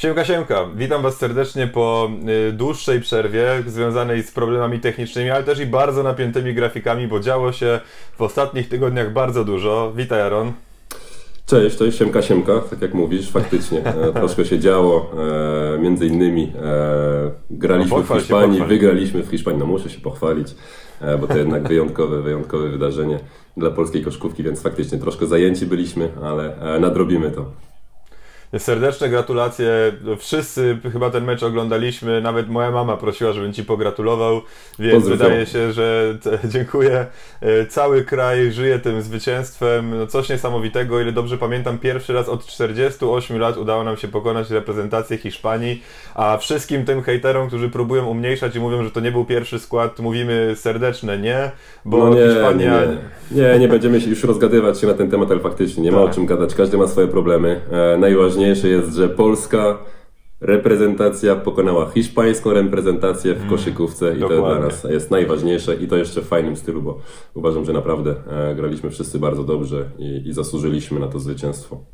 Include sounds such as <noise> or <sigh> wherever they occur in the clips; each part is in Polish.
Siemka, siemka. Witam Was serdecznie po y, dłuższej przerwie związanej z problemami technicznymi, ale też i bardzo napiętymi grafikami, bo działo się w ostatnich tygodniach bardzo dużo. Witaj, Aaron. Cześć, to jest Siemka Siemka, tak jak mówisz, faktycznie. E, <laughs> troszkę się działo, e, między innymi e, graliśmy no, w Hiszpanii, się, wygraliśmy w Hiszpanii, no muszę się pochwalić, e, bo to jednak wyjątkowe, wyjątkowe wydarzenie dla polskiej koszkówki, więc faktycznie troszkę zajęci byliśmy, ale nadrobimy to. Serdeczne gratulacje. Wszyscy chyba ten mecz oglądaliśmy. Nawet moja mama prosiła, żebym ci pogratulował, więc wydaje się, że <laughs> dziękuję. E, cały kraj żyje tym zwycięstwem. No coś niesamowitego. Ile dobrze pamiętam, pierwszy raz od 48 lat udało nam się pokonać reprezentację Hiszpanii, a wszystkim tym hejterom, którzy próbują umniejszać i mówią, że to nie był pierwszy skład, mówimy serdeczne nie, bo no nie, Hiszpania... Nie, nie. nie, nie będziemy się już rozgadywać się na ten temat, ale faktycznie nie ma tak. o czym gadać. Każdy ma swoje problemy. E, najważniejsze najważniejsze jest, że polska reprezentacja pokonała hiszpańską reprezentację w mm, koszykówce i Dokładnie. to dla nas jest najważniejsze i to jeszcze w fajnym stylu, bo uważam, że naprawdę e, graliśmy wszyscy bardzo dobrze i, i zasłużyliśmy na to zwycięstwo.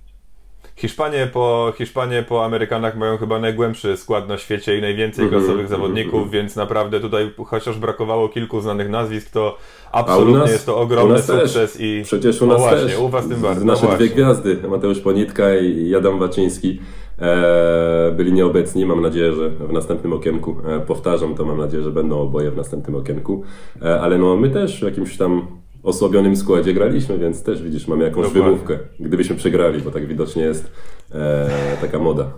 Hiszpanie po, Hiszpanie po Amerykanach mają chyba najgłębszy skład na świecie i najwięcej mm -hmm, klasowych zawodników, -hmm. więc naprawdę tutaj chociaż brakowało kilku znanych nazwisk, to absolutnie nas, jest to ogromny sukces też. i przecież u nas właśnie, też. u was tym bardziej. Nasze no dwie gwiazdy, Mateusz Ponitka i Adam Waczyński e, byli nieobecni. Mam nadzieję, że w następnym okienku, e, powtarzam to, mam nadzieję, że będą oboje w następnym okienku, e, ale no my też w jakimś tam osłabionym składzie graliśmy, więc też widzisz, mamy jakąś Dokładnie. wymówkę, gdybyśmy przegrali, bo tak widocznie jest e, taka moda.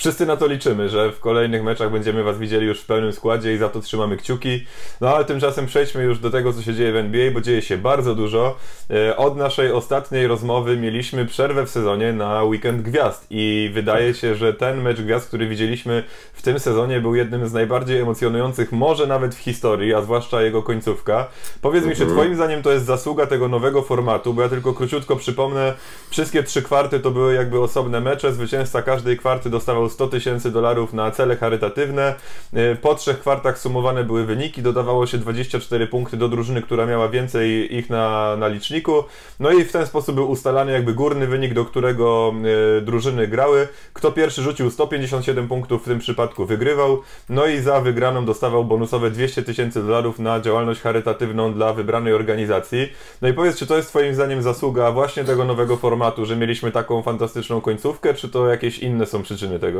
Wszyscy na to liczymy, że w kolejnych meczach będziemy Was widzieli już w pełnym składzie i za to trzymamy kciuki. No ale tymczasem przejdźmy już do tego, co się dzieje w NBA, bo dzieje się bardzo dużo. E, od naszej ostatniej rozmowy mieliśmy przerwę w sezonie na weekend gwiazd i wydaje się, że ten mecz gwiazd, który widzieliśmy w tym sezonie był jednym z najbardziej emocjonujących, może nawet w historii, a zwłaszcza jego końcówka. Powiedz mi, czy mhm. Twoim zdaniem to jest zasługa tego nowego formatu, bo ja tylko króciutko przypomnę, wszystkie trzy kwarty to były jakby osobne mecze, zwycięzca każdej kwarty dostawał 100 tysięcy dolarów na cele charytatywne. E, po trzech kwartach sumowane były wyniki, dodawało się 24 punkty do drużyny, która miała więcej ich na, na liczniku. No i w ten sposób był ustalany jakby górny wynik, do którego e, drużyny grały. Kto pierwszy rzucił 157 punktów w tym przypadku wygrywał. No i za wygraną dostawał bonusowe 200 tysięcy dolarów na działalność charytatywną dla wybranej organizacji. No i powiedz, czy to jest Twoim zdaniem zasługa właśnie tego nowego formatu, że mieliśmy taką fantastyczną końcówkę, czy to jakieś inne są przyczyny tego?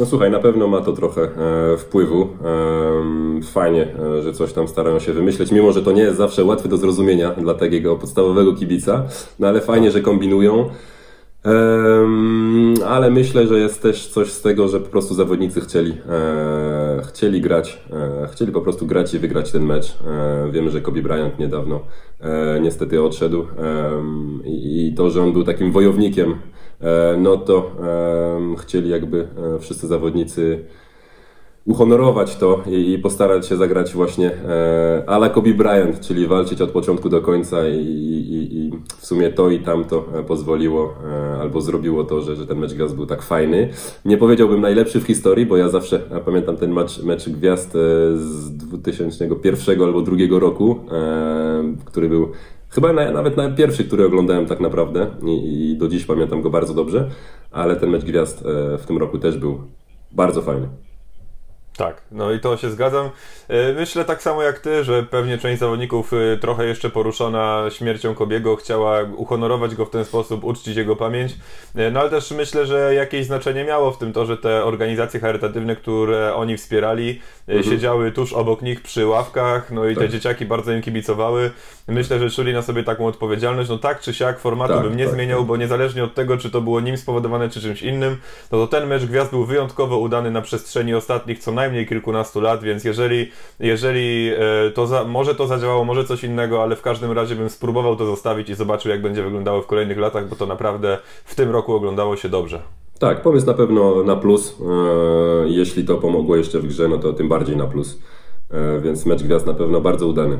No słuchaj, na pewno ma to trochę e, wpływu. E, fajnie, e, że coś tam starają się wymyśleć, mimo że to nie jest zawsze łatwe do zrozumienia dla takiego podstawowego kibica, no ale fajnie, że kombinują. ale myślę, że jest też coś z tego, że po prostu zawodnicy chcieli, e, chcieli grać, e, chcieli po prostu grać i wygrać ten mecz. E, wiemy, że Kobe Bryant niedawno niestety odszedł i to, że on był takim wojownikiem E, no to chcieli jakby e, wszyscy zawodnicy uhonorować to i, postarać się zagrać właśnie e, ala Kobe Bryant, czyli walczyć od początku do końca i, i, i w sumie to i tamto pozwoliło albo zrobiło to, że, że ten mecz gwiazd był tak fajny. Nie powiedziałbym najlepszy w historii, bo ja zawsze pamiętam ten mecz, mecz gwiazd z 2001 albo 2002 roku, który był Chyba na, nawet na pierwszy, który oglądałem tak naprawdę i, i do dziś pamiętam go bardzo dobrze, ale ten mecz gwiazd e, w tym roku też był bardzo fajny. Tak, no i to się zgadzam. E, myślę tak samo jak ty, że pewnie część zawodników e, trochę jeszcze poruszona śmiercią Kobiego chciała uhonorować go w ten sposób, uczcić jego pamięć. No ale też myślę, że jakieś znaczenie miało w tym to, że te organizacje charytatywne, które oni wspierali, mhm. siedziały tuż obok nich przy ławkach, no i tak. te dzieciaki bardzo im kibicowały. Myślę, że czuli na sobie taką odpowiedzialność. No tak czy siak formatu tak, bym nie tak, zmieniał, bo niezależnie od tego, czy to było nim spowodowane, czy czymś innym, no to ten mecz gwiazd był wyjątkowo udany na przestrzeni ostatnich co najmniej kilkunastu lat, więc jeżeli, jeżeli e, to za, może to zadziałało, może coś innego, ale w każdym razie bym spróbował to zostawić i zobaczył, jak będzie wyglądało w kolejnych latach, bo to naprawdę w tym roku oglądało się dobrze. Tak, pomysł na pewno na plus. E, jeśli to pomogło jeszcze w grze, no to tym bardziej na plus. E, więc mecz gwiazd na pewno bardzo udany.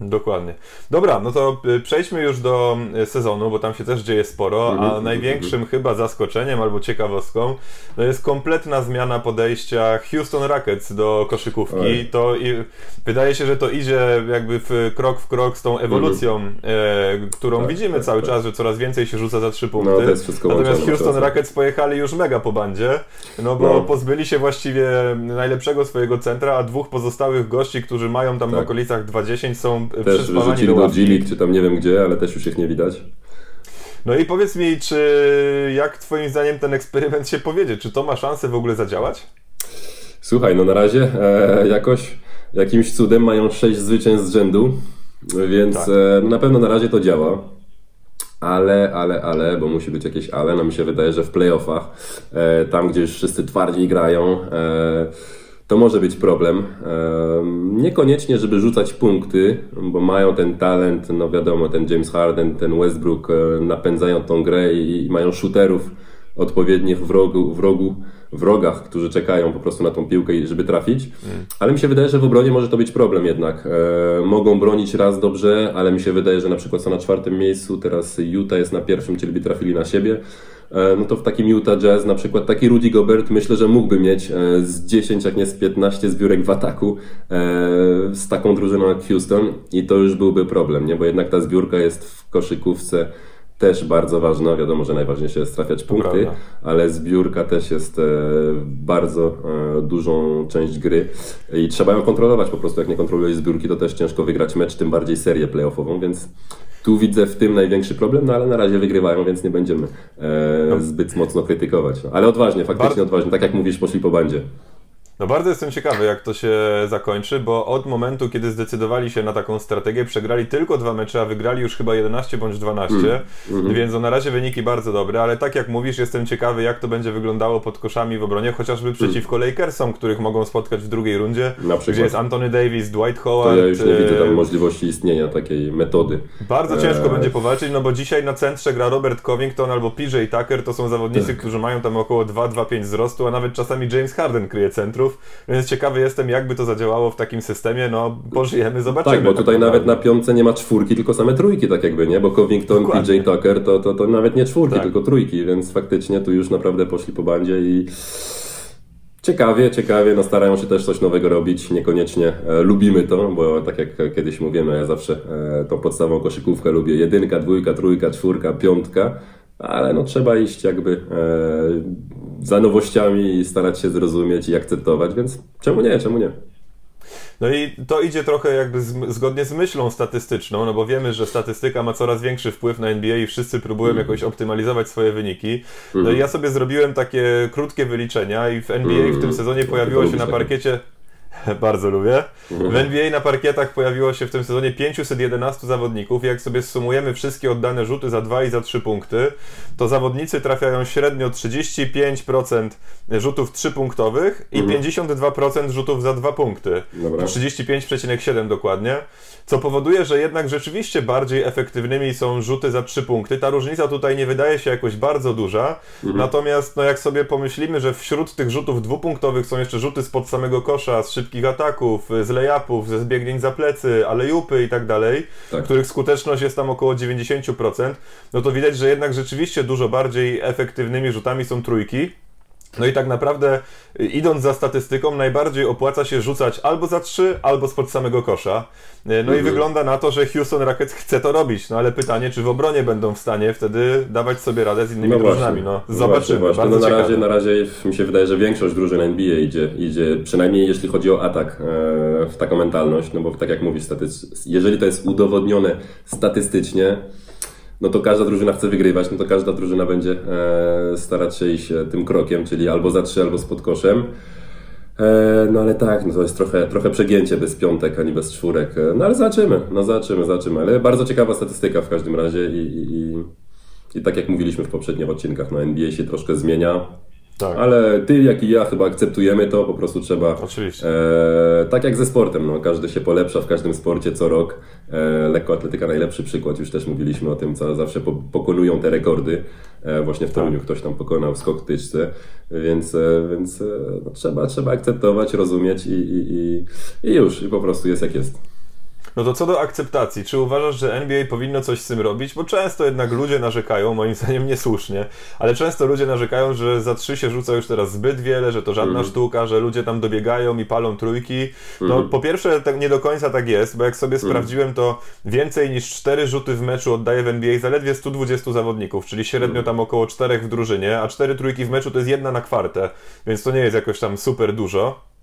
Dokładnie. Dobra, no to y, przejdźmy już do y, sezonu, bo tam się też dzieje sporo, a mhm, największym mhm. chyba zaskoczeniem albo ciekawostką to jest kompletna zmiana podejścia Houston Rockets do koszykówki. Oj. To i, wydaje się, że to idzie jakby w krok w krok z tą ewolucją, mhm. e, którą tak, widzimy tak, cały tak. czas, że coraz więcej się rzuca za trzy no, punkty. No, Natomiast Houston Rockets pojechali już mega po bandzie, no bo no. pozbyli się właściwie najlepszego swojego centra, a dwóch pozostałych gości, którzy mają tam tak. w okolicach 20 są też rzucili do, do G-League, czy tam nie wiem gdzie, ale też już ich nie widać. No i powiedz mi, czy jak twoim zdaniem ten eksperyment się powiedzie? Czy to ma szansę w ogóle zadziałać? Słuchaj, no na razie e, jakoś jakimś cudem mają sześć zwycięstw z rzędu, więc tak. e, na pewno na razie to działa. Ale, ale, ale, bo musi być jakieś ale, no mi się wydaje, że w playoffach, e, tam gdzie już wszyscy twardziej grają, e, to może być problem. Niekoniecznie, żeby rzucać punkty, bo mają ten talent, no wiadomo, ten James Harden, ten Westbrook e, napędzają tą grę i mają shooterów odpowiednich w rogu, w rogu wrogach, którzy czekają po prostu na tą piłkę, żeby trafić. Ale mi się wydaje, że w obronie może to być problem jednak. E, mogą bronić raz dobrze, ale mi się wydaje, że na przykład są na czwartym miejscu, teraz Utah jest na pierwszym, czyli by trafili na siebie. E, no to w takim Utah Jazz na przykład taki Rudy Gobert myślę, że mógłby mieć e, z 10, jak nie z 15 zbiórek w ataku z taką drużyną jak Houston i to już byłby problem, nie? bo jednak ta zbiórka jest w koszykówce też bardzo ważna. Wiadomo, że najważniejsze jest trafiać punkty, ale zbiórka też jest bardzo dużą część gry i trzeba ją kontrolować po prostu. Jak nie kontrolujesz zbiórki, to też ciężko wygrać mecz, tym bardziej serię playoffową, więc tu widzę w tym największy problem, no ale na razie wygrywają, więc nie będziemy e, zbyt mocno krytykować. No, ale odważnie, faktycznie odważnie, tak jak mówisz, poszli po bandzie. No bardzo jestem ciekawy, jak to się zakończy, bo od momentu, kiedy zdecydowali się na taką strategię, przegrali tylko dwa mecze, a wygrali już chyba 11 bądź 12, mm, mm. więc no na razie wyniki bardzo dobre, ale tak jak mówisz, jestem ciekawy, jak to będzie wyglądało pod koszami w obronie, chociażby mm. przeciwko mm. Lakersom, których mogą spotkać w drugiej rundzie, gdzie jest Anthony Davis, Dwight Howard. To ja już nie widzę tam e, możliwości istnienia takiej metody. Bardzo ciężko eee. będzie powalczyć, no bo dzisiaj na centrze gra Robert Covington albo PJ Tucker, to są zawodnicy, tak. którzy mają tam około 2-2-5 wzrostu, a nawet czasami James Harden kryje centrum więc ciekawy jestem, jakby to zadziałało w takim systemie. No, pożyjemy, zobaczymy. Tak, bo tutaj tak nawet na piątce nie ma czwórki, tylko same trójki, tak jakby, nie? Bo Covington, Dokładnie. PJ Tucker to, to, to nawet nie czwórki, tak. tylko trójki, więc faktycznie tu już naprawdę poszli po bandzie i. Ciekawie, ciekawie, no starają się też coś nowego robić, niekoniecznie e, lubimy to, bo tak jak kiedyś mówiłem, ja zawsze e, tą podstawą koszykówkę lubię, jedynka, dwójka, trójka, czwórka, piątka, ale no trzeba iść jakby e, za nowościami i starać się zrozumieć i akceptować, więc czemu nie, czemu nie? No i to idzie trochę jakby z, zgodnie z myślą statystyczną, no bo wiemy, że statystyka ma coraz większy wpływ na NBA i wszyscy próbują mm. jakoś optymalizować swoje wyniki. No mm. i ja sobie zrobiłem takie krótkie wyliczenia i w NBA mm. w tym mhm. sezonie pojawiło się na parkiecie <laughs> Bardzo lubię. W NBA na parkietach pojawiło się w tym sezonie 511 zawodników. Jak sobie sumujemy wszystkie oddane rzuty za 2 i za 3 punkty, to zawodnicy trafiają średnio 35% rzutów 3-punktowych i 52% mhm. rzutów za 2 punkty. 35,7 dokładnie. Co powoduje, że jednak rzeczywiście bardziej efektywnymi są rzuty za 3 punkty. Ta różnica tutaj nie wydaje się jakoś bardzo duża. Mhm. Natomiast no jak sobie pomyślimy, że wśród tych rzutów dwupunktowych są jeszcze rzuty spod samego kosza, z szybkich ataków, z layupów, ze zbiegnięć za plecy, alejupy i tak dalej, tak. których skuteczność jest tam około 90%, no to widać, że jednak rzeczywiście dużo bardziej efektywnymi rzutami są trójki. No i tak naprawdę, idąc za statystyką, najbardziej opłaca się rzucać albo za trzy, albo spod samego kosza. No i mhm. wygląda na to, że Houston Rockets chce to robić. No ale pytanie, czy w obronie będą w stanie wtedy dawać sobie radę z innymi no drużynami. No, no zobaczymy. Właśnie, właśnie. No na, razie, na razie mi się wydaje, że większość drużyn NBA idzie, idzie przynajmniej jeśli chodzi o atak, e, w taką mentalność. No bo tak jak mówisz, jeżeli to jest udowodnione statystycznie, no to każda drużyna chce wygrywać, no to każda drużyna będzie e, starać się iść e, tym krokiem, czyli albo za trzy, albo z podkoszem. E, no ale tak, no to jest trochę, trochę przegięcie bez piątek, ani bez czwórek. No ale zobaczymy, no zobaczymy, zobaczymy. Ale bardzo ciekawa statystyka w każdym razie i, i, i, i tak jak mówiliśmy w poprzednich odcinkach, no NBA się troszkę zmienia. Tak. Ale ty, jak i ja chyba akceptujemy to, po prostu trzeba. Oczywiście. E, tak jak ze sportem, no, każdy się polepsza w każdym sporcie co rok. E, lekkoatletyka najlepszy przykład, już też mówiliśmy o tym, co zawsze po, pokonują te rekordy. E, właśnie w. Toruniu tak. ktoś tam pokonał skok w tyczce, więc, e, więc e, no, trzeba, trzeba akceptować, rozumieć i, i, i, i już, i po prostu jest jak jest. No to co do akceptacji, czy uważasz, że NBA powinno coś z tym robić? Bo często jednak ludzie narzekają, moim <laughs> zdaniem niesłusznie, ale często ludzie narzekają, że za trzy się rzuca już teraz zbyt wiele, że to żadna mm. sztuka, że ludzie tam dobiegają i palą trójki. No mm. po pierwsze, tak nie do końca tak jest, bo jak sobie mm. sprawdziłem, to więcej niż cztery rzuty w meczu oddaje w NBA zaledwie 120 zawodników, czyli średnio tam około czterech w drużynie, a cztery trójki w meczu to jest jedna na kwartę, więc to nie jest jakoś tam super dużo.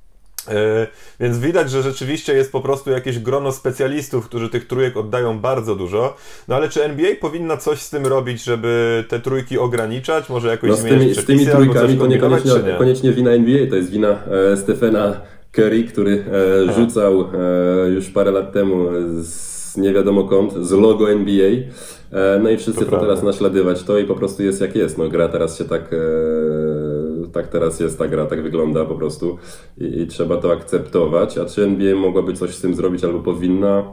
E, więc widać, że rzeczywiście jest po prostu jakieś grono specjalistów, którzy tych trójek oddają bardzo dużo. No ale czy NBA powinna coś z tym robić, żeby te trójki ograniczać? Może jakoś no, z tymi, z tymi trójkami to niekoniecznie, nie? koniecznie wina NBA, to jest wina e, Stefana Curry, który e, rzucał e, już parę lat temu z nie wiadomo kąt, z logo NBA. E, no i wszyscy chcą teraz naśladować to i po prostu jest jak jest. No, gra teraz się tak, e, tak teraz jest, ta gra tak wygląda po prostu i, i trzeba to akceptować. A czy NBA mogłaby coś z tym zrobić albo powinna?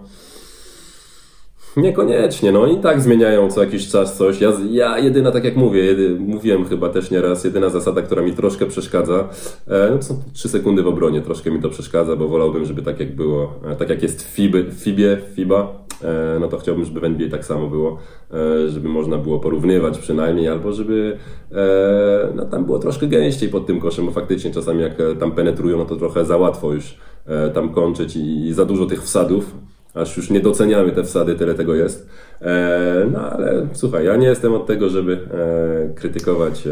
Niekoniecznie, no i tak zmieniają co jakiś czas coś. Ja, ja jedyna, tak jak mówię, jedy, mówiłem chyba też nieraz, jedyna zasada, która mi troszkę przeszkadza, e, no są 3 sekundy w obronie, troszkę mi to przeszkadza, bo wolałbym, żeby tak jak było, e, tak jak jest w FIBie, FIBie FIBA, e, no to chciałbym, żeby w NBA tak samo było, e, żeby można było porównywać przynajmniej, albo żeby e, no, tam było troszkę gęściej pod tym koszem, bo faktycznie czasami jak e, tam penetrują, no to trochę za łatwo już tam kończyć i za dużo tych wsadów aż już nie doceniamy te wsady, tyle tego jest. E, no ale słuchaj, ja nie jestem od tego, żeby e, krytykować e,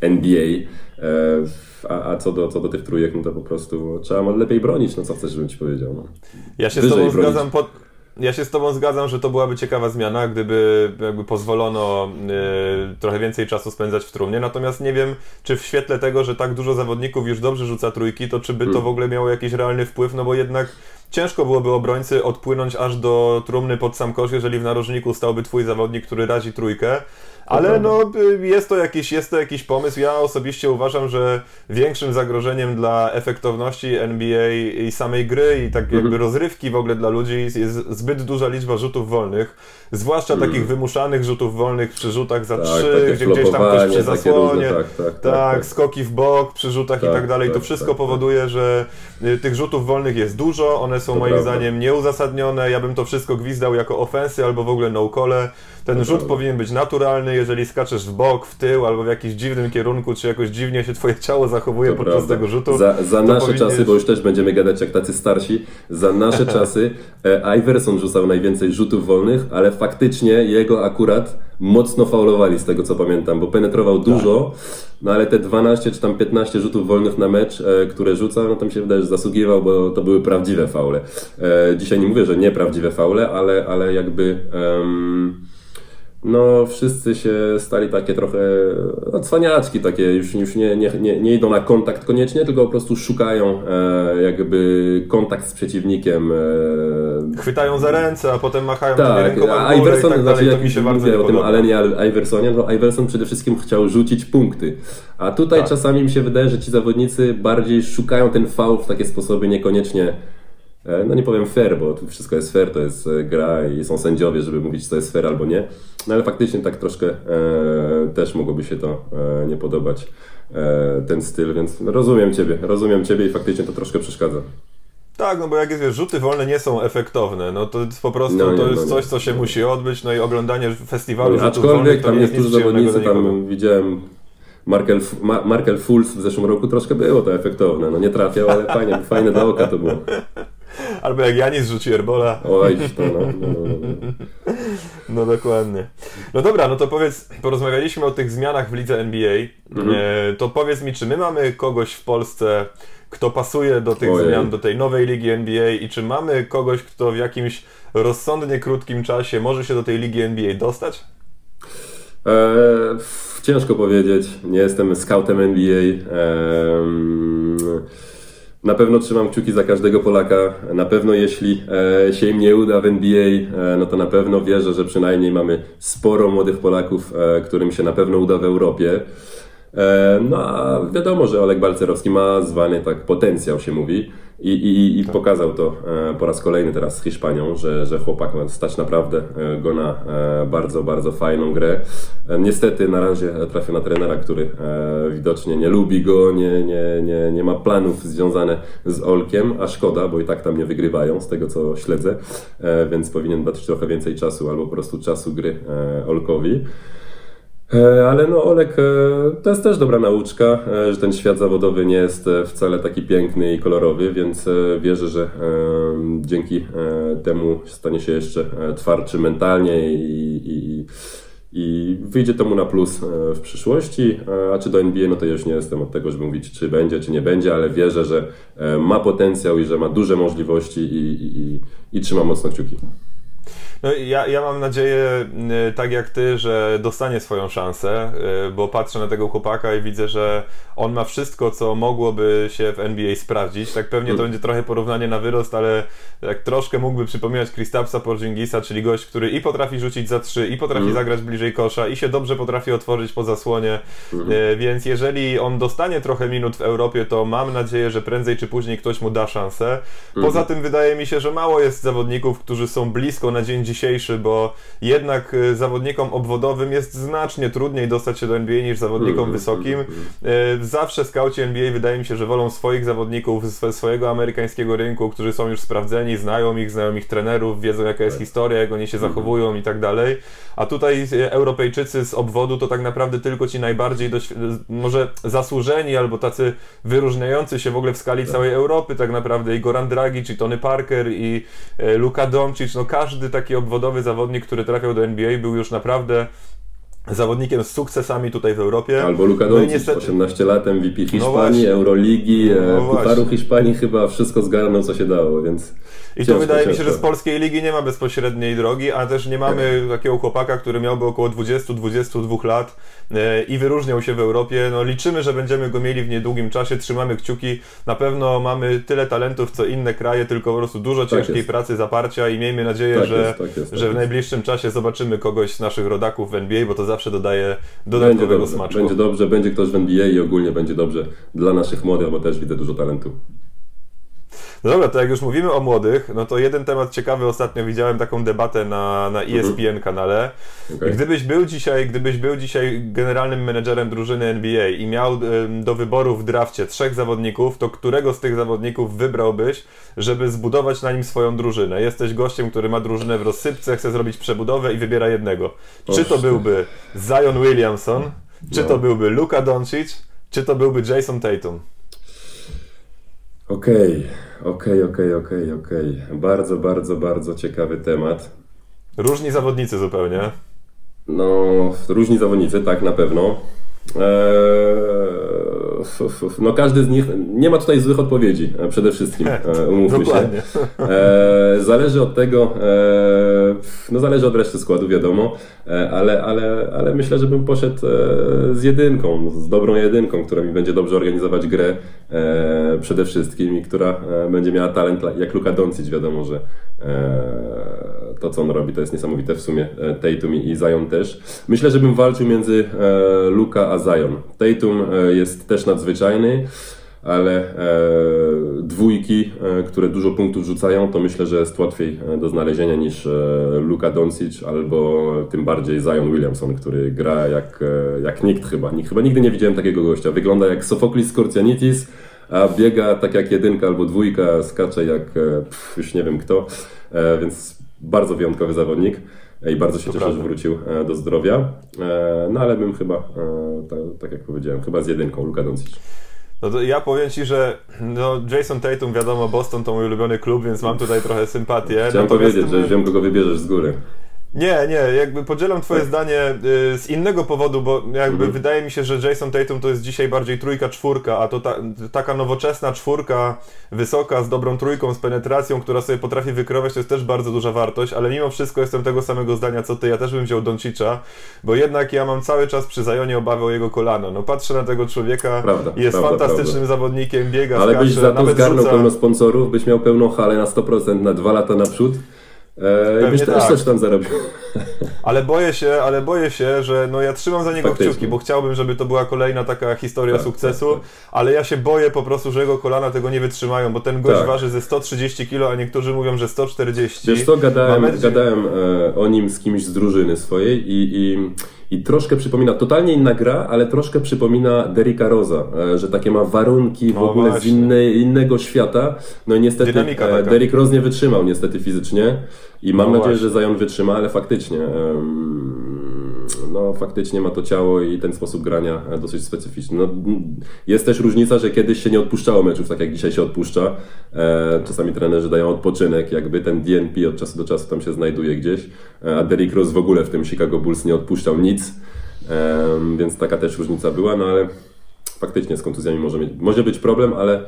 NBA, a, a, co, do, co do tych trójek, no to po prostu trzeba lepiej bronić, no co chcesz, żebym Ci powiedział. No. Ja się Wyżej z Tobą zgadzam pod ja się z Tobą zgadzam, że to byłaby ciekawa zmiana, gdyby jakby pozwolono y, trochę więcej czasu spędzać w trumnie. Natomiast nie wiem, czy w świetle tego, że tak dużo zawodników już dobrze rzuca trójki, to czy by to hmm. w ogóle miało jakiś realny wpływ, no bo jednak ciężko byłoby obrońcy odpłynąć aż do trumny pod sam kosz, jeżeli w narożniku stałby Twój zawodnik, który razi trójkę. Ale no, jest to, jakiś, jest to jakiś pomysł. Ja osobiście uważam, że większym zagrożeniem dla efektowności NBA i samej gry i tak jakby mhm. rozrywki w ogóle dla ludzi jest zbyt duża liczba rzutów wolnych. Zwłaszcza mm. takich wymuszanych rzutów wolnych przy rzutach za tak, trzy, gdzie gdzieś tam ktoś przy zasłonie, tak, tak, tak, tak, skoki w bok przy rzutach i tak, tak dalej. to wszystko powoduje, że y, tych rzutów wolnych jest dużo, one są to moim prawda. zdaniem nieuzasadnione. Ja bym to wszystko gwizdał jako ofensy albo w ogóle no-cole. Ten rzut powinien być naturalny, jeżeli skaczesz w bok, w tył albo w jakimś dziwnym kierunku, czy jakoś dziwnie się twoje ciało zachowuje to podczas prawda. tego rzutu. Za, za nasze czasy, bo już też będziemy gadać jak tacy starsi, za nasze <laughs> czasy e, Iverson rzucał najwięcej rzutów wolnych, ale faktycznie jego akurat mocno faulowali z tego co pamiętam, bo penetrował dużo, tak. no ale te 12 czy tam 15 rzutów wolnych na mecz, e, które rzucał, no tam się wydaje, że zasługiwał, bo to były prawdziwe faule. E, dzisiaj nie mówię, że nieprawdziwe faule, ale, ale jakby... Um, no wszyscy się stali takie trochę no, cwaniaczki takie, już, już nie, nie, nie, nie idą na kontakt koniecznie, tylko po prostu szukają e, jakby kontakt z przeciwnikiem. E, Chwytają za ręce, a potem machają tak, ręką a Iverson, tak znaczy, jak mi się bardzo mówię o tym Alenie Iversonie, to Iverson przede wszystkim chciał rzucić punkty, a tutaj tak. czasami mi się wydaje, że ci zawodnicy bardziej szukają ten fał w takie sposoby niekoniecznie no nie powiem fair, bo tu wszystko jest fair, to jest e, gra i są sędziowie, żeby mówić, co jest fair albo nie. No ale faktycznie tak troszkę e, też mogłoby się to e, nie podobać, e, ten styl, więc rozumiem Ciebie, rozumiem Ciebie i faktycznie to troszkę przeszkadza. Tak, no bo jak jest, wiesz, rzuty wolne nie są efektowne, no to jest po prostu, no, nie, to jest no, coś, co się musi odbyć, no i oglądanie festiwalu no, rzutów wolnych tam niektórzy zawodnicy, tam widziałem Markel, Markel Fools w zeszłym roku troszkę było to efektowne, no nie trafiał, ale fajnie, fajne dla oka to było. Albo jak Janis rzuci Erbola. Oj, to no, no, no, no. no dokładnie. No dobra, no to powiedz, porozmawialiśmy o tych zmianach w lidze NBA. Mhm. E, to powiedz mi, czy my mamy kogoś w Polsce, kto pasuje do tych Ojej. zmian, do tej nowej ligi NBA i czy mamy kogoś, kto w jakimś rozsądnie krótkim czasie może się do tej ligi NBA dostać? Eee, ciężko powiedzieć. Nie jestem scoutem NBA. Na pewno trzymam kciuki za każdego Polaka. Na pewno jeśli e, się im nie uda w NBA, e, no to na pewno wierzę, że przynajmniej mamy sporo młodych Polaków, e, którym się na pewno uda w Europie. No a wiadomo, że Oleg Balcerowski ma zwany tak potencjał się mówi. I, i, i tak. pokazał to e, po raz kolejny teraz z Hiszpanią, że, że chłopak ma stać naprawdę e, go na e, bardzo, bardzo fajną grę. Niestety na razie trafił na trenera, który widocznie nie lubi go, nie, nie, nie, nie ma planów związanych z Olkiem, a szkoda, bo i tak tam nie wygrywają z tego co śledzę, więc powinien dać trochę więcej czasu albo po prostu czasu gry Olkowi. E, ale no Olek, e, to jest też dobra nauczka, e, że ten świat zawodowy nie jest wcale taki piękny i kolorowy, więc wierzę, że dzięki temu stanie się jeszcze twardszy mentalnie i, i, i wyjdzie temu na plus w przyszłości. A czy do NBA, no to już nie jestem od tego, żeby mówić, czy będzie, czy nie będzie, ale wierzę, że ma potencjał i że ma duże możliwości i, i, i trzymam mocno kciuki. No, ja, ja mam nadzieję, y, tak jak ty, że dostanie swoją szansę, y, bo patrzę na tego chłopaka i widzę, że on ma wszystko, co mogłoby się w NBA sprawdzić. Tak pewnie to mm. będzie trochę porównanie na wyrost, ale tak troszkę mógłby przypominać Kristapsa Porzingisa, czyli gość, który i potrafi rzucić za trzy, i potrafi mm. zagrać bliżej kosza, i się dobrze potrafi otworzyć po zasłonie. Mm. Więc jeżeli on dostanie trochę minut w Europie, to mam nadzieję, że prędzej czy później ktoś mu da szansę. Poza tym wydaje mi się, że mało jest zawodników, którzy są blisko na dzień dzisiejszy, bo jednak y, zawodnikom obwodowym jest znacznie trudniej dostać się do NBA niż zawodnikom mm, wysokim. Mm, mm, Zawsze skauci NBA wydaje mi się, że wolą swoich zawodników ze swojego amerykańskiego rynku, którzy są już sprawdzeni, znają ich, znają ich trenerów, wiedzą jaka jest tak. historia, jak oni się zachowują i tak dalej. A tutaj y, Europejczycy z obwodu to tak naprawdę tylko ci najbardziej może zasłużeni albo tacy wyróżniający się w ogóle w skali tak. całej Europy tak naprawdę i Goran Dragic, i Tony Parker, i Luka Doncic, no każdy taki obwodowy zawodnik, który trafiał do NBA, był już naprawdę zawodnikiem z sukcesami tutaj w Europie. Albo Luka Doncic, no niestety... 18 lat, MVP no Hiszpanii, no Euroligi, no Pucharu Hiszpanii chyba wszystko zgarnął co się dało, więc... I tu wydaje mi się, że z polskiej ligi nie ma bezpośredniej drogi, a też nie mamy tak. takiego chłopaka, który miałby około 20-22 lat e, i wyróżniał się w Europie. No, liczymy, że będziemy go mieli w niedługim czasie, trzymamy kciuki. Na pewno mamy tyle talentów, co inne kraje, tylko po prostu dużo tak ciężkiej pracy, zaparcia i miejmy nadzieję, tak że, jest, tak jest, że w tak najbliższym czasie zobaczymy kogoś z naszych rodaków w NBA, bo to zawsze dodaje dodatkowego będzie smaczku. Będzie dobrze, będzie ktoś w NBA i ogólnie będzie dobrze dla naszych młodych, bo też widzę dużo talentu. No dobra, to jak już mówimy o młodych, no to jeden temat ciekawy, ostatnio widziałem taką debatę na, na ESPN mhm. kanale. Okay. Gdybyś był dzisiaj, gdybyś był dzisiaj generalnym menedżerem drużyny NBA i miał do wyboru w drafcie trzech zawodników, to którego z tych zawodników wybrałbyś, żeby zbudować na nim swoją drużynę? Jesteś gościem, który ma drużynę w rozsypce, chce zrobić przebudowę i wybiera jednego. Czy to byłby Zion Williamson, czy to no. byłby Luka Doncic, czy to byłby Jason Tatum? Okej, okej, okej, okej, okej. Bardzo, bardzo, bardzo ciekawy temat. Różni zawodnicy zupełnie. No, różni zawodnicy, tak, na pewno. Eee, no każdy z nich, nie ma tutaj złych odpowiedzi e, przede wszystkim, e, umówmy się. E, zależy od tego, no zależy od reszty składu, wiadomo, ale, ale, ale myślę, że bym poszedł z jedynką, z dobrą jedynką, która mi będzie dobrze organizować grę przede wszystkim i która będzie miała talent jak Luka Doncic, wiadomo, że to, co on robi, to jest niesamowite w sumie. Tatum i Zion też. Myślę, że bym walczył między Luka a Zion. Tatum jest też nadzwyczajny, ale e, dwójki, e, które dużo punktów rzucają, to myślę, że jest łatwiej e, do znalezienia niż Luka Doncic albo tym bardziej Zion Williamson, który gra jak, jak nikt chyba. Chyba nigdy nie widziałem takiego gościa. Wygląda jak Sofoklis Skorcianitis, a biega tak jak jedynka albo dwójka, skacze jak pff, już nie wiem kto, więc bardzo wyjątkowy zawodnik i bardzo się to cieszę, że wrócił do zdrowia. No ale bym chyba, tak, tak jak powiedziałem, chyba z jedynką Luka Doncic. No to ja powiem Ci, że no Jason Tatum, wiadomo, Boston to mój ulubiony klub, więc mam tutaj trochę sympatię. Chciałem powiedzieć, że wiem, kogo wybierzesz z góry. Nie, nie, jakby podzielam twoje tak. zdanie y, z innego powodu, bo jakby mhm. wydaje mi się, że Jason Tatum to jest dzisiaj bardziej trójka, czwórka, a to ta, taka nowoczesna czwórka, wysoka, z dobrą trójką, z penetracją, która sobie potrafi wykrować, to jest też bardzo duża wartość, ale mimo wszystko jestem tego samego zdania co ty, ja też bym wziął Doncicza, bo jednak ja mam cały czas przy Zajonie obawę o jego kolano. No patrzę na tego człowieka, prawda, jest prawda, fantastycznym prawda. zawodnikiem, biega, Ale skacze, byś za to zgarnął rzuca... pełno sponsorów, byś miał pełną halę na 100% na dwa lata naprzód E, byś też tak. coś tam zarobił. Ale boję się, ale boję się, że no ja trzymam za niego Faktycznie. kciuki, bo chciałbym, żeby to była kolejna taka historia Tak, sukcesu, tak, tak. ale ja się boję po prostu, że jego kolana tego nie wytrzymają, bo ten gość Tak. waży ze 130 kg, a niektórzy mówią, że 140. Wiesz co, gadałem, Ma metr- gadałem e, o nim z kimś z drużyny swojej i, i, i troszkę przypomina, totalnie inna gra, ale troszkę przypomina Derricka Rosa, e, że takie ma warunki w No ogóle z właśnie. innej, innego świata. No i niestety Dynamika e. Derrick Rose nie wytrzymał niestety fizycznie i mam No nadzieję, właśnie. że Zion wytrzyma, ale faktycznie em, no faktycznie ma to ciało i ten sposób grania e, dosyć specyficzny. No, jest też różnica, że kiedyś się nie odpuszczało meczów, tak jak dzisiaj się odpuszcza. E, czasami trenerzy dają odpoczynek, jakby ten DNP od czasu do czasu tam się znajduje gdzieś, e, a Derrick Rose w ogóle w tym Chicago Bulls nie odpuszczał nic, więc taka też różnica była, no ale faktycznie z kontuzjami może, mieć, może być problem, ale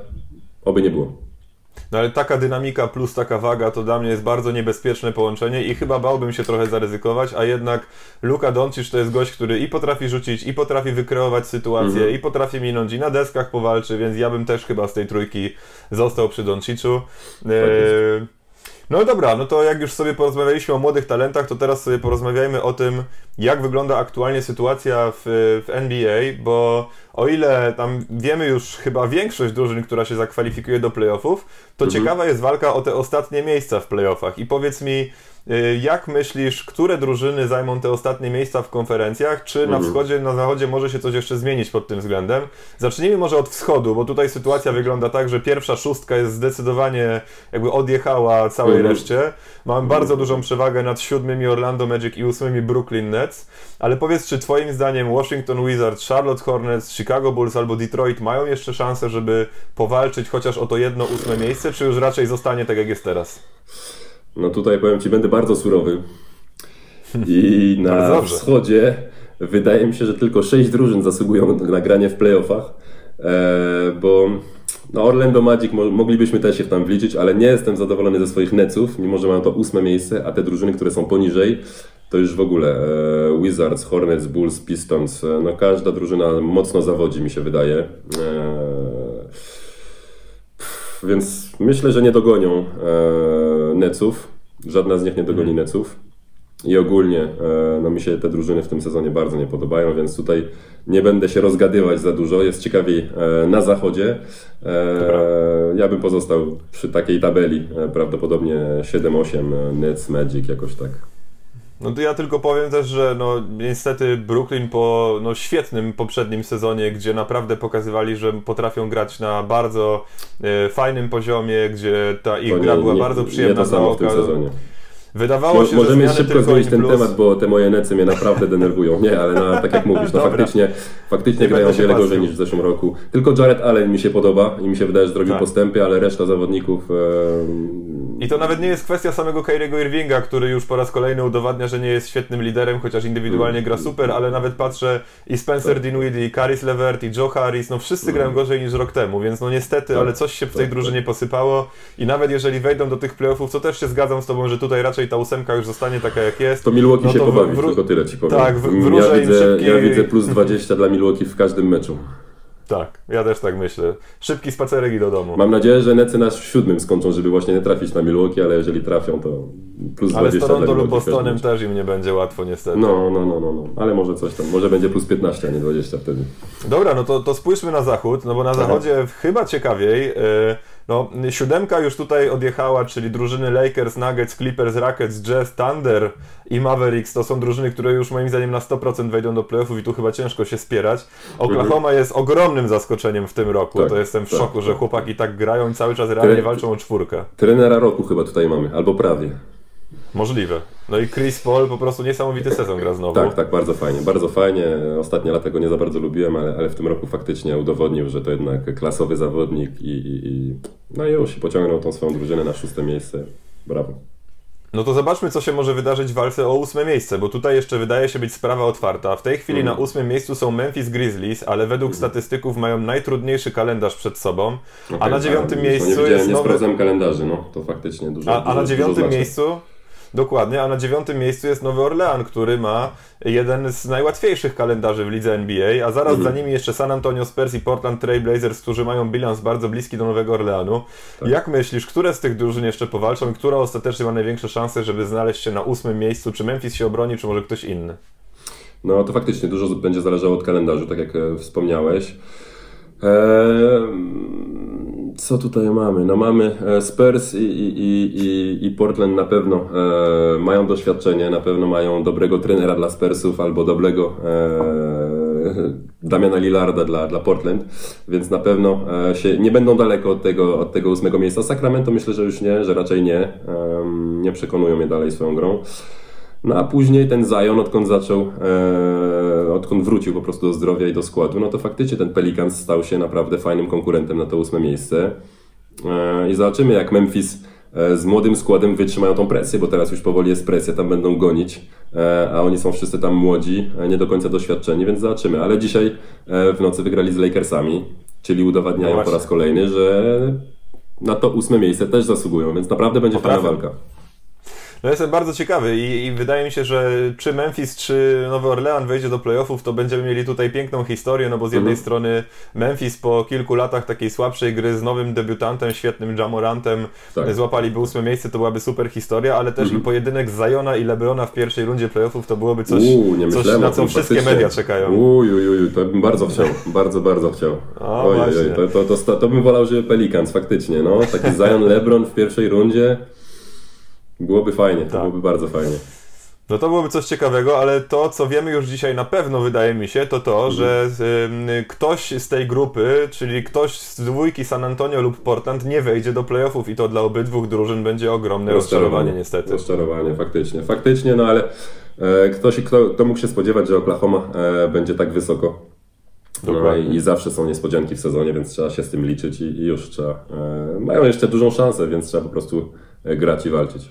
oby nie było. No ale taka dynamika plus taka waga to dla mnie jest bardzo niebezpieczne połączenie i chyba bałbym się trochę zaryzykować, a jednak Luka Doncic to jest gość, który i potrafi rzucić, i potrafi wykreować sytuację, Mhm. i potrafi minąć, i na deskach powalczy, więc ja bym też chyba z tej trójki został przy Donciczu. Eee, no dobra, no to jak już sobie porozmawialiśmy o młodych talentach, to teraz sobie porozmawiajmy o tym, jak wygląda aktualnie sytuacja w, w NBA, bo o ile tam wiemy już chyba większość drużyn, która się zakwalifikuje do playoffów, to ciekawa jest walka o te ostatnie miejsca w playoffach. I powiedz mi, jak myślisz, które drużyny zajmą te ostatnie miejsca w konferencjach? Czy na wschodzie, na zachodzie może się coś jeszcze zmienić pod tym względem? Zacznijmy może od wschodu, bo tutaj sytuacja wygląda tak, że pierwsza szóstka jest zdecydowanie jakby odjechała całej Mhm. reszcie. Mam bardzo dużą przewagę nad siódmymi Orlando Magic i ósmymi Brooklyn Nets. Ale powiedz, czy twoim zdaniem Washington Wizards, Charlotte Hornets, Chicago Bulls albo Detroit mają jeszcze szansę, żeby powalczyć chociaż o to jedno ósme miejsce, czy już raczej zostanie tak jak jest teraz? No tutaj powiem Ci, będę bardzo surowy. I <laughs> na wschodzie wydaje mi się, że tylko sześć drużyn zasługują na granie w playoffach, e, bo no Orlando Magic mo- moglibyśmy też się tam wliczyć, ale nie jestem zadowolony ze swoich Netsów, mimo że mają to ósme miejsce, a te drużyny, które są poniżej, to już w ogóle e, Wizards, Hornets, Bulls, Pistons, e, no każda drużyna mocno zawodzi mi się wydaje. Więc myślę, że nie dogonią Netsów. Żadna z nich nie dogoni Netsów. I ogólnie e, no mi się te drużyny w tym sezonie bardzo nie podobają, więc tutaj nie będę się rozgadywać za dużo. Jest ciekawiej e, na zachodzie. E, ja bym pozostał przy takiej tabeli. Prawdopodobnie 7-8 e, Nets, Magic jakoś tak. No to ja tylko powiem też, że no niestety Brooklyn po no, świetnym poprzednim sezonie, gdzie naprawdę pokazywali, że potrafią grać na bardzo e, fajnym poziomie, gdzie ta ich To gra nie- była nie- bardzo nie przyjemna za samo w tym oka. sezonie. Wydawało się, że możemy zmiany szybko zmienić ten plus. temat, bo te moje necy mnie naprawdę denerwują. Nie, ale no, tak jak mówisz, no faktycznie, faktycznie Nie grają wiele gorzej niż w zeszłym roku. Tylko Jared Allen mi się podoba i mi się wydaje, że zrobił Tak. postępy, ale reszta zawodników... E, I to nawet nie jest kwestia samego Kyriego Irvinga, który już po raz kolejny udowadnia, że nie jest świetnym liderem, chociaż indywidualnie gra super, ale nawet patrzę i Spencer Dinwiddie, i Caris LeVert, i Joe Harris, no wszyscy grają gorzej niż rok temu, więc no niestety, Tak, ale coś się w tej tak, drużynie posypało i nawet jeżeli wejdą do tych playoffów, co też się zgadzam z tobą, że tutaj raczej ta ósemka już zostanie taka jak jest. to Milwaukee No się to w- pobawi, tylko tyle ci powiem. Tak, w- ja, wróżę im widzę, szybki- ja widzę plus 20 dla Milwaukee w każdym meczu. Tak, ja też tak myślę. Szybki spacerek i do domu. Mam nadzieję, że Necy nas w siódmym skończą, żeby właśnie nie trafić na Milwaukee, ale jeżeli trafią, to plus Ale 20 z Toronto lub Bostonem też im nie będzie łatwo niestety. No, no, no, no, no, ale może coś tam, może będzie plus 15, a nie 20 wtedy. Dobra, no to, to spójrzmy na zachód, no bo na zachodzie chyba ciekawiej. Yy, no, siódemka już tutaj odjechała, czyli drużyny Lakers, Nuggets, Clippers, Rockets, Jazz, Thunder i Mavericks to są drużyny, które już moim zdaniem na 100% wejdą do playoffów i tu chyba ciężko się spierać. Oklahoma jest ogromnym zaskoczeniem w tym roku, Tak, to jestem w tak, szoku, że tak. chłopaki tak grają i cały czas realnie walczą o czwórkę. Trenera roku chyba tutaj mamy, albo prawie. Możliwe. No i Chris Paul po prostu niesamowity sezon gra znowu. Tak, tak, bardzo fajnie, bardzo fajnie. Ostatnie lata go nie za bardzo lubiłem, ale, ale w tym roku faktycznie udowodnił, że to jednak klasowy zawodnik i, i, i no i już pociągnął tą swoją drużynę na szóste miejsce. Brawo. No to zobaczmy, co się może wydarzyć w walce o ósme miejsce, bo tutaj jeszcze wydaje się być sprawa otwarta. W tej chwili Mhm. na ósmym miejscu są Memphis Grizzlies, ale według statystyków mają najtrudniejszy kalendarz przed sobą. a Okej, na dziewiątym tak, miejscu no nie jest nie nowy... sprawdzałem kalendarzy, no to faktycznie dużo A, a dużo, na dużo dziewiątym znaczy. miejscu Dokładnie, a na dziewiątym miejscu jest Nowy Orlean, który ma jeden z najłatwiejszych kalendarzy w lidze NBA, a zaraz za nimi jeszcze San Antonio Spurs i Portland Trail Blazers, którzy mają bilans bardzo bliski do Nowego Orleanu. Jak myślisz, które z tych drużyn jeszcze powalczą i która ostatecznie ma największe szanse, żeby znaleźć się na ósmym miejscu? Czy Memphis się obroni, czy może ktoś inny? No to faktycznie dużo będzie zależało od kalendarzu, tak jak e, wspomniałeś. Eee, co tutaj mamy? No mamy e, Spurs i, i, i, i Portland na pewno e, mają doświadczenie, na pewno mają dobrego trenera dla Spursów albo dobrego e, <laughs> Damiana Lillarda dla, dla Portland, więc na pewno e, się nie będą daleko od tego, od tego ósmego miejsca. Sacramento myślę, że już nie, że raczej nie. Nie przekonują mnie dalej swoją grą. No a później ten Zion, odkąd zaczął, e, odkąd wrócił po prostu do zdrowia i do składu, no to faktycznie ten Pelicans stał się naprawdę fajnym konkurentem na to ósme miejsce. E, I zobaczymy, jak Memphis e, z młodym składem wytrzymają tą presję, bo teraz już powoli jest presja, tam będą gonić, e, a oni są wszyscy tam młodzi, e, nie do końca doświadczeni, więc zobaczymy. Ale dzisiaj w nocy wygrali z Lakersami, czyli udowadniają No po raz kolejny, że na to ósme miejsce też zasługują, więc naprawdę będzie fajna walka. No jestem bardzo ciekawy i, i wydaje mi się, że czy Memphis, czy Nowy Orlean wejdzie do playoffów, to będziemy mieli tutaj piękną historię, no bo z jednej Mhm. strony Memphis po kilku latach takiej słabszej gry z nowym debiutantem, świetnym Jamorantem, Tak. Mhm. złapaliby ósme miejsce, to byłaby super historia, ale też i pojedynek Zajona i Lebrona w pierwszej rundzie playoffów to byłoby coś, Uuu, coś na co wszystkie faktycznie. media czekają. Uj, uj, uj, to bym bardzo chciał, bardzo, bardzo chciał. O, Ojej, to, to, to, to bym wolał, żeby Pelicans, faktycznie, no. Taki Zion LeBron w pierwszej rundzie byłoby fajnie, to Tak. byłoby bardzo fajnie. No to byłoby coś ciekawego, ale to, co wiemy już dzisiaj na pewno, wydaje mi się, to to, że ym, ktoś z tej grupy, czyli ktoś z dwójki San Antonio lub Portland nie wejdzie do playoffów i to dla obydwu drużyn będzie ogromne rozczarowanie niestety. Rozczarowanie, faktycznie, faktycznie, no ale e, ktoś, kto, kto mógł się spodziewać, że Oklahoma e, będzie tak wysoko. No i, i zawsze są niespodzianki w sezonie, więc trzeba się z tym liczyć i, i już trzeba. E, mają jeszcze dużą szansę, więc trzeba po prostu e, grać i walczyć.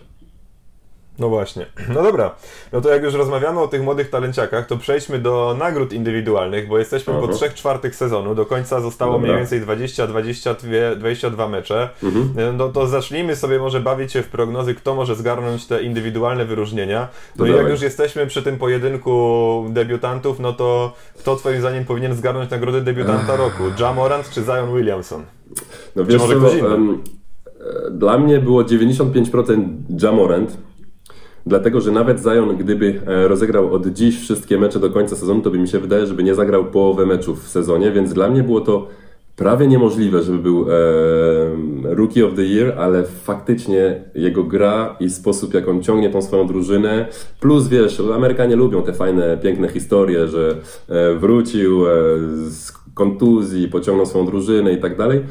No właśnie. <clears throat> No dobra. No to jak już rozmawiamy o tych młodych talenciakach, to przejdźmy do nagród indywidualnych, bo jesteśmy po Aha. trzech czwartych sezonu. Do końca zostało Dobra. mniej więcej 20-22 22 mecze. No to zacznijmy sobie może bawić się w prognozy, kto może zgarnąć te indywidualne wyróżnienia. No i jak już jesteśmy przy tym pojedynku debiutantów, no to kto twoim zdaniem powinien zgarnąć nagrodę debiutanta roku? Ja Morant czy Zion Williamson? No wiesz może co, e, dla mnie było 95% Jamorant, dlatego że nawet Zion, gdyby e, rozegrał od dziś wszystkie mecze do końca sezonu, to by mi się wydaje, żeby nie zagrał połowę meczów w sezonie, więc dla mnie było to prawie niemożliwe, żeby był e, Rookie of the Year, ale faktycznie jego gra i sposób, jak on ciągnie tą swoją drużynę, plus wiesz, Amerykanie lubią te fajne, piękne historie, że e, wrócił e, z kontuzji, pociągnął swoją drużynę i tak dalej.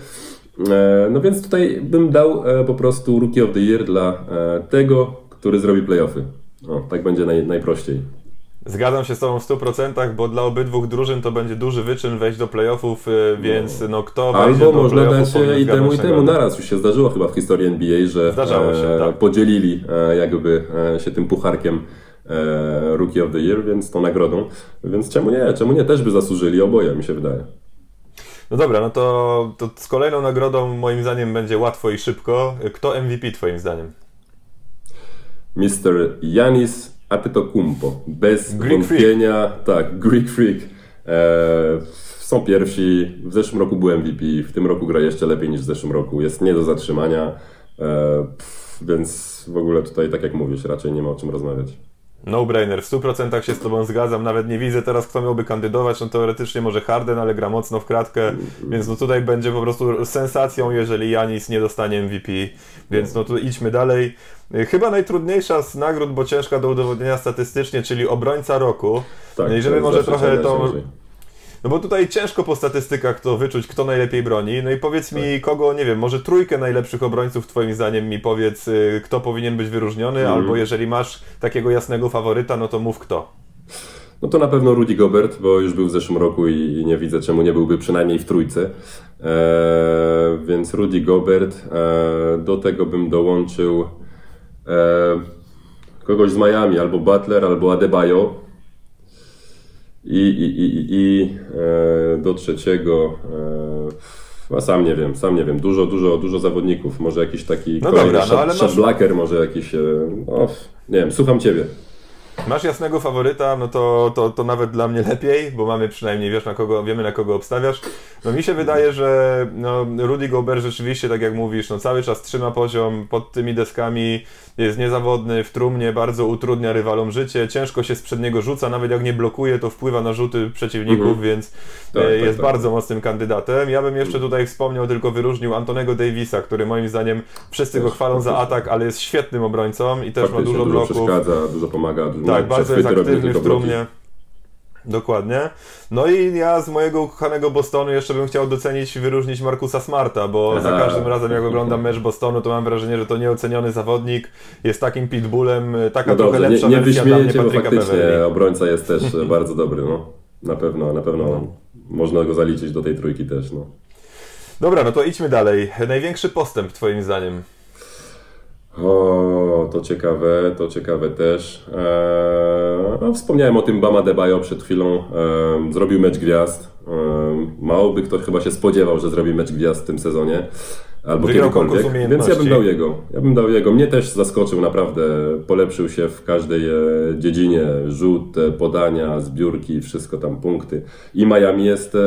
E, No więc tutaj bym dał e, po prostu Rookie of the Year dla tego, który zrobi playoffy. O, tak będzie naj, najprościej. Zgadzam się z Tobą w 100%, bo dla obydwu drużyn to będzie duży wyczyn wejść do playoffów, y, więc no kto wejdzie Albo do można dać e, i temu i temu naraz. Już się zdarzyło chyba w historii NBA, że się, tak. podzielili e, jakby e, się tym pucharkiem e, Rookie of the Year, więc tą nagrodą. Więc czemu nie? Czemu nie? Też by zasłużyli oboje, mi się wydaje. No dobra, no to, to z kolejną nagrodą moim zdaniem będzie łatwo i szybko. Kto MVP Twoim zdaniem? Mr. Janis Antetokounmpo. Bez Greek wątpienia. Tak, Greek Freak. E, są pierwsi. W zeszłym roku był MVP. W tym roku gra jeszcze lepiej niż w zeszłym roku. Jest nie do zatrzymania. E, pff, więc w ogóle tutaj, tak jak mówisz, raczej nie ma o czym rozmawiać. No-brainer, w 100% się z Tobą zgadzam. Nawet nie widzę teraz, kto miałby kandydować. No teoretycznie może Harden, ale gra mocno w kratkę, więc no tutaj będzie po prostu sensacją, jeżeli Janis nie dostanie MVP. Więc no tu idźmy dalej. Chyba najtrudniejsza z nagród, bo ciężka do udowodnienia statystycznie, czyli obrońca roku. Tak, no i żeby może trochę najciężej. No bo tutaj ciężko po statystykach to wyczuć, kto najlepiej broni. No i powiedz Tak. mi, kogo, nie wiem, może trójkę najlepszych obrońców twoim zdaniem mi powiedz, y, kto powinien być wyróżniony, Mhm. albo jeżeli masz takiego jasnego faworyta, no to mów kto. No to na pewno Rudy Gobert, bo już był w zeszłym roku i, i nie widzę czemu nie byłby przynajmniej w trójce. E, więc Rudy Gobert. E, do tego bym dołączył e, kogoś z Miami, albo Butler, albo Adebayo. I, i, i, i, i e, do trzeciego. E, A sam nie wiem, sam nie wiem. Dużo, dużo, dużo zawodników. Może jakiś taki No kolejny dobra, no blacker, może jakiś... e, No, nie wiem, słucham Ciebie. Masz jasnego faworyta, no to, to, to nawet dla mnie lepiej, bo mamy przynajmniej, wiesz, na kogo, wiemy na kogo obstawiasz. No mi się wydaje, że no, Rudy Gobert rzeczywiście, tak jak mówisz, no cały czas trzyma poziom pod tymi deskami, jest niezawodny, w trumnie bardzo utrudnia rywalom życie, ciężko się z przed niego rzuca, nawet jak nie blokuje, to wpływa na rzuty przeciwników, Mhm. więc Tak, e, tak, jest tak. bardzo mocnym kandydatem. Ja bym jeszcze tutaj wspomniał, tylko wyróżnił Antonego Davisa, który moim zdaniem wszyscy go chwalą za atak, ale jest świetnym obrońcą i też ma Faktycznie dużo dużo bloków. przeszkadza, dużo pomaga. Dużo Tak, bardzo jest aktywny w trumnie. Dokładnie. No i ja z mojego ukochanego Bostonu jeszcze bym chciał docenić i wyróżnić Markusa Smarta, bo za Aha. każdym razem jak oglądam mecz Bostonu, to mam wrażenie, że to nieoceniony zawodnik, jest takim pitbullem, taka No trochę dobrze, nie, lepsza nie wersja dla mnie bo Patryka faktycznie Beverly. obrońca jest też e, <laughs> bardzo dobry, no. Na pewno, na pewno można go zaliczyć do tej trójki też, no. Dobra, no to idźmy dalej. Największy postęp twoim zdaniem? O, to ciekawe, to ciekawe też. Eee, no, wspomniałem o tym Bama Debajo przed chwilą. Eee, zrobił mecz gwiazd. Eee, mało by ktoś chyba się spodziewał, że zrobi mecz gwiazd w tym sezonie. Albo Wygrał kiedykolwiek. Więc ja bym dał jego. Ja bym dał jego. Mnie też zaskoczył naprawdę. Polepszył się w każdej e, dziedzinie. Rzut, podania, zbiórki, wszystko tam, punkty. I Miami jest e,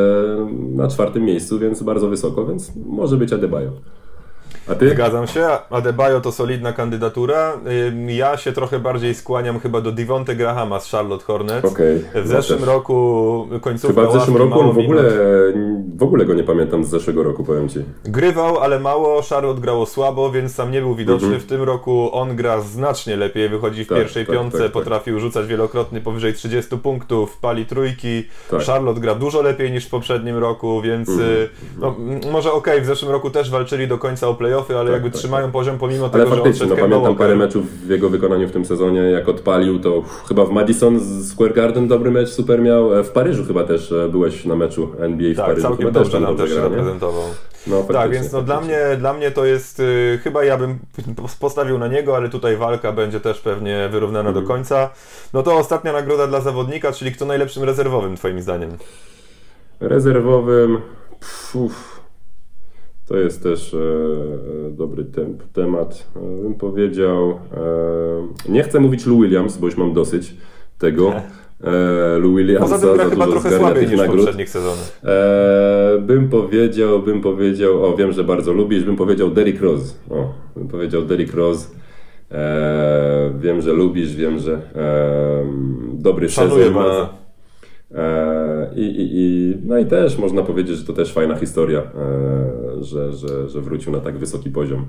na czwartym miejscu, więc bardzo wysoko, więc może być Adebayo. A ty? Zgadzam się. Adebayo to solidna kandydatura. Ja się trochę bardziej skłaniam chyba do Divonte Grahama z Charlotte Hornets. Okej, W zeszłym roku końcówka Chyba w zeszłym roku on w ogóle, w ogóle go nie pamiętam z zeszłego roku, powiem Ci. Grywał, ale mało. Charlotte grało słabo, więc tam nie był widoczny. Mhm. W tym roku on gra znacznie lepiej. Wychodzi w Tak, pierwszej tak, piątce, tak, tak. potrafił rzucać wielokrotnie powyżej 30 punktów, pali trójki. Tak. Charlotte gra dużo lepiej niż w poprzednim roku, więc Mhm. y, no, może okej, w zeszłym roku też walczyli do końca o playoffy, ale Tak, jakby tak, trzymają poziom pomimo Ale tego, że faktycznie, odszedł no, pamiętam Walker. parę meczów w jego wykonaniu w tym sezonie, jak odpalił, to uff, chyba w Madison Square Garden dobry mecz, super miał. E, W Paryżu chyba też e, byłeś na meczu NBA w Tak, Paryżu. całkiem chyba dobrze tam nam dobrze też się gra, reprezentował. No, Tak, więc no dla mnie, dla mnie to jest, y, chyba ja bym postawił na niego, ale tutaj walka będzie też pewnie wyrównana Mhm. do końca. No to ostatnia nagroda dla zawodnika, czyli kto najlepszym rezerwowym twoim zdaniem? Rezerwowym, pff, to jest też e, e, dobry temp, temat. E, bym powiedział, e, nie chcę mówić Lou Williams, bo już mam dosyć tego. E, Lou Williamsa Poza tym gra za chyba dużo trochę słabiej niż nagród. poprzednich. Eee, bym powiedział, bym powiedział, o wiem, że bardzo lubisz, bym powiedział Derrick Rose. O, bym powiedział Derrick Rose. Eee, wiem, że lubisz, wiem, że em, dobry Szanuję sezon bardzo. ma. Eee, i, i, i, no i też można powiedzieć, że to też fajna historia, eee, że, że, że wrócił na tak wysoki poziom.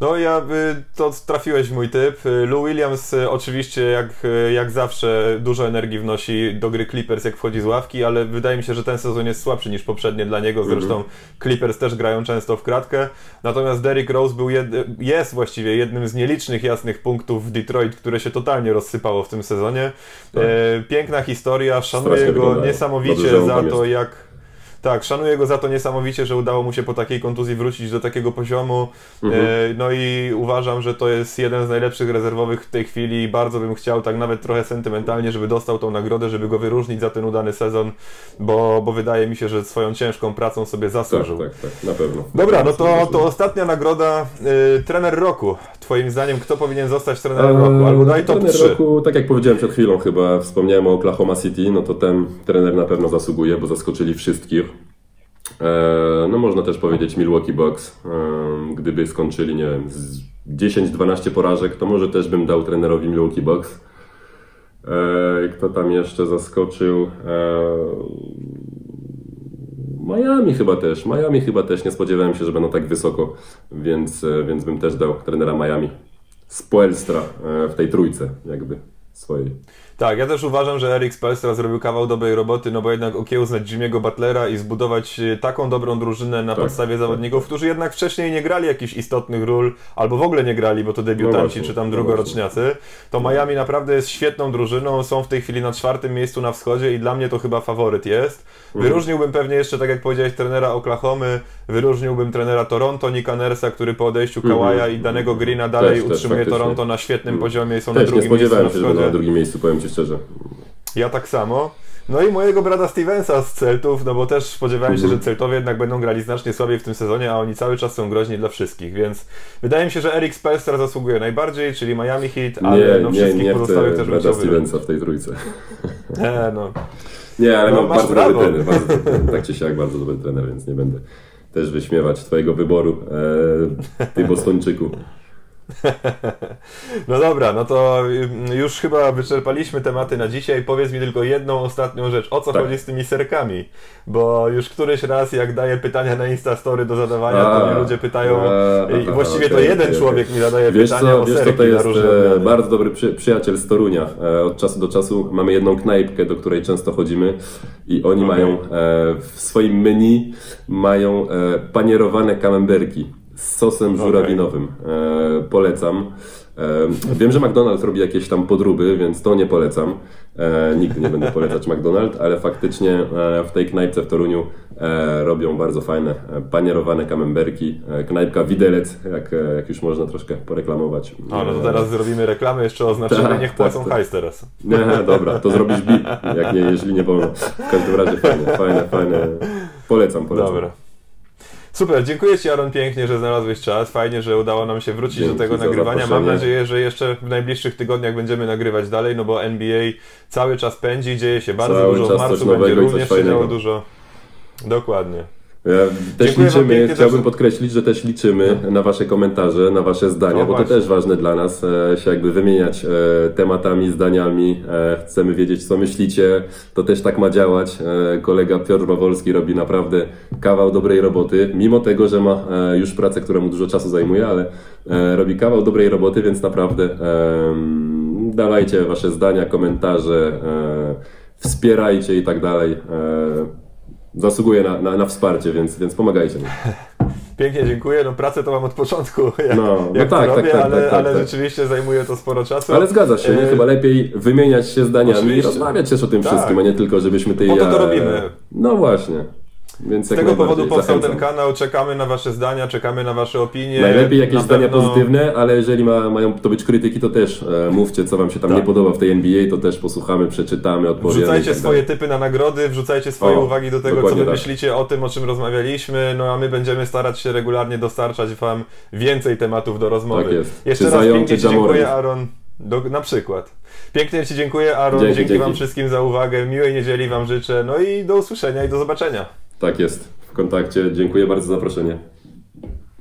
No ja y, to trafiłeś w mój typ. Y, Lou Williams y, oczywiście jak, jak zawsze dużo energii wnosi do gry Clippers jak wchodzi z ławki, ale wydaje mi się, że ten sezon jest słabszy niż poprzednie dla niego. Zresztą Clippers też grają często w kratkę. Natomiast Derrick Rose był jed, jest właściwie jednym z nielicznych jasnych punktów w Detroit, które się totalnie rozsypało w tym sezonie. E, piękna historia, szanuję Strasznie go niesamowicie Dobrze, za to jak tak, szanuję go za to niesamowicie, że udało mu się po takiej kontuzji wrócić do takiego poziomu. Mhm. E, no i uważam, że to jest jeden z najlepszych rezerwowych w tej chwili i bardzo bym chciał, tak nawet trochę sentymentalnie, żeby dostał tą nagrodę, żeby go wyróżnić za ten udany sezon, bo, bo wydaje mi się, że swoją ciężką pracą sobie Tak, zasłużył. tak, tak, na pewno. Dobra, no to, to ostatnia nagroda. Y, trener roku. Twoim zdaniem, kto powinien zostać trenerem roku? Albo daj top Trener 3. roku, tak jak powiedziałem przed chwilą chyba, wspomniałem o Oklahoma City, no to ten trener na pewno zasługuje, bo zaskoczyli wszystkich. E, no można też powiedzieć Milwaukee Bucks, e, gdyby skończyli, nie wiem, z 10-12 porażek, to może też bym dał trenerowi Milwaukee Bucks. E, kto tam jeszcze zaskoczył? Miami chyba też, Miami chyba też, nie spodziewałem się, że będą tak wysoko, więc, więc bym też dał trenera Miami. Spoelstra e, w tej trójce jakby swojej. Tak, ja też uważam, że Eric Spelstra zrobił kawał dobrej roboty, no bo jednak okiełznać Jimmy'ego Butlera i zbudować y, taką dobrą drużynę na Tak, podstawie tak, zawodników, którzy jednak wcześniej nie grali jakichś istotnych ról, albo w ogóle nie grali, bo to debiutanci właśnie, czy tam no drugoroczniacy, to Miami naprawdę jest świetną drużyną, są w tej chwili na czwartym miejscu na wschodzie i dla mnie to chyba faworyt jest. Mhm. Wyróżniłbym pewnie jeszcze, tak jak powiedziałeś, trenera Oklahomy, wyróżniłbym trenera Toronto, Nika Nersa, który po odejściu Kawaja i danego Greena dalej Mhm. Też, też, utrzymuje faktycznie. Toronto na świetnym poziomie i są na Też nie drugim miejscu na spodziewałem się, na wschodzie. drugim miejscu, powiem Ci szczerze. Ja tak samo. No i mojego brata Stevensa z Celtów, no bo też spodziewałem się, Mhm. że Celtowie jednak będą grali znacznie słabiej w tym sezonie, a oni cały czas są groźni dla wszystkich, więc wydaje mi się, że Eric Spelstra zasługuje najbardziej, czyli Miami Heat, ale Nie, no nie, wszystkich nie pozostałych chcę też brata. Stevensa w tej trójce. <laughs> E, no. Nie, ale No, mam bardzo prawo. dobry trener, bardzo <laughs> tak czy siak bardzo dobry trener, więc nie będę też wyśmiewać twojego wyboru, e, ty Bostończyku. <laughs> No dobra, no to już chyba wyczerpaliśmy tematy na dzisiaj. Powiedz mi tylko jedną ostatnią rzecz. O co Tak. chodzi z tymi serkami? Bo już któryś raz, jak daję pytania na Instastory do zadawania, to A, mnie ludzie pytają. a, I aha, właściwie to okej, jeden okej, człowiek okej. mi zadaje Wiesz pytania co, o wiesz serki to na jest różne e, bardzo dobry przy, przyjaciel z Torunia. E, od czasu do czasu mamy jedną knajpkę, do której często chodzimy i oni mają e, w swoim menu mają e, panierowane kamemberki z sosem żurawinowym. E, polecam. E, wiem, że McDonald's robi jakieś tam podróby, więc to nie polecam. E, nigdy nie będę polecać <laughs> McDonald's, ale faktycznie e, w tej knajpce w Toruniu e, robią bardzo fajne e, panierowane kamemberki. Knajpka Widelec, jak, jak już można troszkę poreklamować. A, no to teraz zrobimy reklamę, jeszcze oznaczymy, Tak, niech tak, płacą tak. hajs teraz. Nie, dobra, to zrobisz bip, jak nie, <laughs> jeżeli nie wolno. W każdym razie fajne, fajne, fajne. Polecam, polecam. Dobra. Super, dziękuję Ci Aaron pięknie, że znalazłeś czas. Fajnie, że udało nam się wrócić Dzięki do tego nagrywania. Mam nadzieję, że jeszcze w najbliższych tygodniach będziemy nagrywać dalej, no bo NBA cały czas pędzi, dzieje się bardzo Cały dużo. W marcu będzie również się działo dużo. Dokładnie. Też Dziękuję liczymy, chciałbym podkreślić, że też liczymy na Wasze komentarze, na Wasze zdania, No bo to właśnie. też ważne dla nas, e, się jakby wymieniać e, tematami, zdaniami. E, chcemy wiedzieć, co myślicie. To też tak ma działać. Kolega Piotr Bawolski robi naprawdę kawał dobrej roboty, mimo tego, że ma już pracę, która mu dużo czasu zajmuje, ale robi kawał dobrej roboty, więc naprawdę dawajcie Wasze zdania, komentarze, wspierajcie i tak dalej. Zasługuje na, na, na wsparcie, więc, więc pomagajcie mi. <laughs> Pięknie dziękuję. No pracę to mam od początku, <laughs> jak, No, no jak tak, tak, robię, tak, ale, tak, tak, ale tak. rzeczywiście zajmuje to sporo czasu. Ale zgadza się, nie? E, Chyba lepiej wymieniać się zdaniami i oczywiście. rozmawiać też o tym wszystkim, a nie tylko, żebyśmy tej... Po to to robimy. No właśnie. Więc Z tego powodu powstał zachęcam. ten kanał, czekamy na Wasze zdania, czekamy na Wasze opinie. Najlepiej jakieś Na zdania pewno- pozytywne, ale jeżeli ma, mają to być krytyki, to też e, mówcie, co wam się tam Tak. nie podoba w tej NBA, to też posłuchamy, przeczytamy, odpowiemy. Wrzucajcie tak swoje typy na nagrody, wrzucajcie swoje O, uwagi do tego, co wy tak. myślicie o tym, o czym rozmawialiśmy, no a my będziemy starać się regularnie dostarczać Wam więcej tematów do rozmowy. Tak jest. Jeszcze Czy raz pięknie Ci dziękuję, Aaron. Do, na przykład. Pięknie Ci dziękuję, Aaron. Dzięki, Dzięki, dzięki. Wam wszystkim za uwagę. Miłej niedzieli Wam życzę. No i do usłyszenia i do zobaczenia. Tak jest, w kontakcie. Dziękuję bardzo za zaproszenie.